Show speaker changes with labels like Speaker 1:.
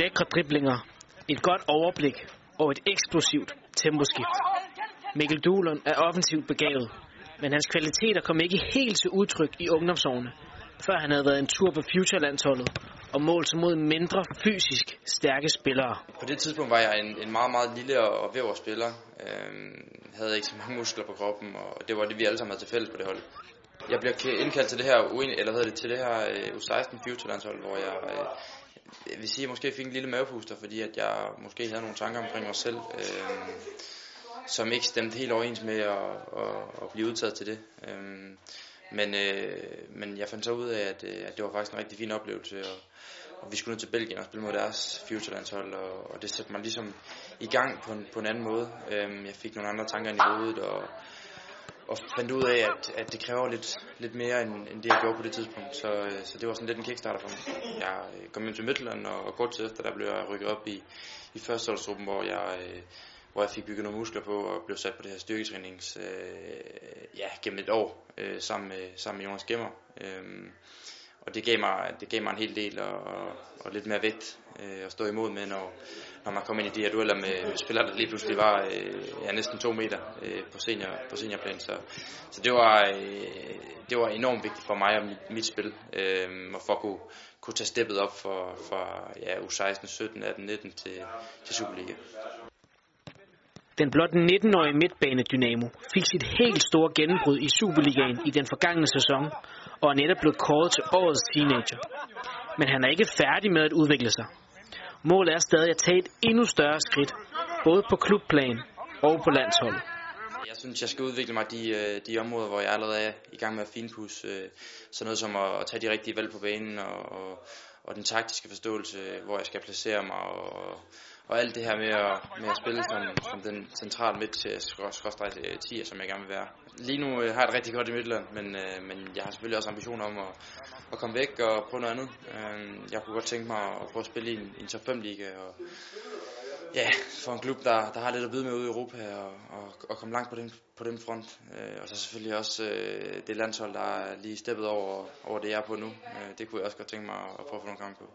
Speaker 1: Lækre driblinger, et godt overblik og et eksplosivt temposkift. Mikkel Duhlund er offensivt begavet, men hans kvaliteter kom ikke helt til udtryk i ungdomsårene, før han havde været en tur på Future-landsholdet og målt sig mod mindre fysisk stærke spillere.
Speaker 2: På det tidspunkt var jeg en, en meget, meget lille og væver spiller. Øhm, havde ikke så mange muskler på kroppen, og det var det, vi alle sammen havde til fælles på det hold. Jeg bliver indkaldt til det her, eller hedder det, til det her øh, U16 Future landshold, hvor jeg, øh, jeg vil sige, at jeg måske fik en lille mavepuster, fordi at jeg måske havde nogle tanker omkring mig selv, øh, som ikke stemte helt overens med at, at, at blive udtaget til det. Øh, men, øh, men jeg fandt så ud af, at, øh, at det var faktisk en rigtig fin oplevelse, og, og vi skulle ned til Belgien og spille mod deres future-landshold, og, og det satte mig ligesom i gang på en, på en anden måde. Øh, jeg fik nogle andre tanker ind i hovedet, og, og fandt ud af, at, at det kræver lidt, lidt mere, end, end det jeg gjorde på det tidspunkt. Så, øh, så det var sådan lidt en kickstarter for mig. Jeg øh, kom ind til Midtland, og, og kort tid efter, der blev jeg rykket op i, i førsteholdsgruppen, hvor jeg... Øh, hvor jeg fik bygget nogle muskler på og blev sat på det her styrketrænings øh, ja, gennem et år øh, sammen, med, sammen med Jonas Gemmer. Øh, og det gav, mig, det gav mig en hel del og, og, og lidt mere vægt øh, at stå imod med, når, når man kom ind i de her dueller med, med spillere, der lige pludselig var øh, ja, næsten to meter øh, på, senior, på seniorplan. Så, så det, var, øh, det var enormt vigtigt for mig og mit, mit spil, øh, og for at kunne, kunne tage steppet op fra, fra ja, U16, 17, 18, 19 til, til Superliga.
Speaker 1: Den blot 19-årige midtbane Dynamo fik sit helt store gennembrud i Superligaen i den forgangne sæson, og er netop blevet kåret til årets teenager. Men han er ikke færdig med at udvikle sig. Målet er stadig at tage et endnu større skridt, både på klubplan og på landsholdet.
Speaker 2: Jeg synes, jeg skal udvikle mig de, øh, de områder, hvor jeg allerede er i gang med at finpudse. Øh, sådan noget som at, tage de rigtige valg på banen og, og, og den taktiske forståelse, hvor jeg skal placere mig og, og alt det her med at, med at spille som, som den centrale midt til skråstrej 10, øh, som jeg gerne vil være. Lige nu har jeg det rigtig godt i Midtland, men, men jeg har selvfølgelig også ambitioner om at, at komme væk og prøve noget andet. Jeg kunne godt tænke mig at prøve at spille i en, en top 5 liga og ja, for en klub, der, der har lidt at byde med ude i Europa og, og, og komme langt på den, på den front. Øh, og så selvfølgelig også øh, det landshold, der er lige steppet over, over det, jeg er på nu. Øh, det kunne jeg også godt tænke mig at prøve at få nogle kampe på.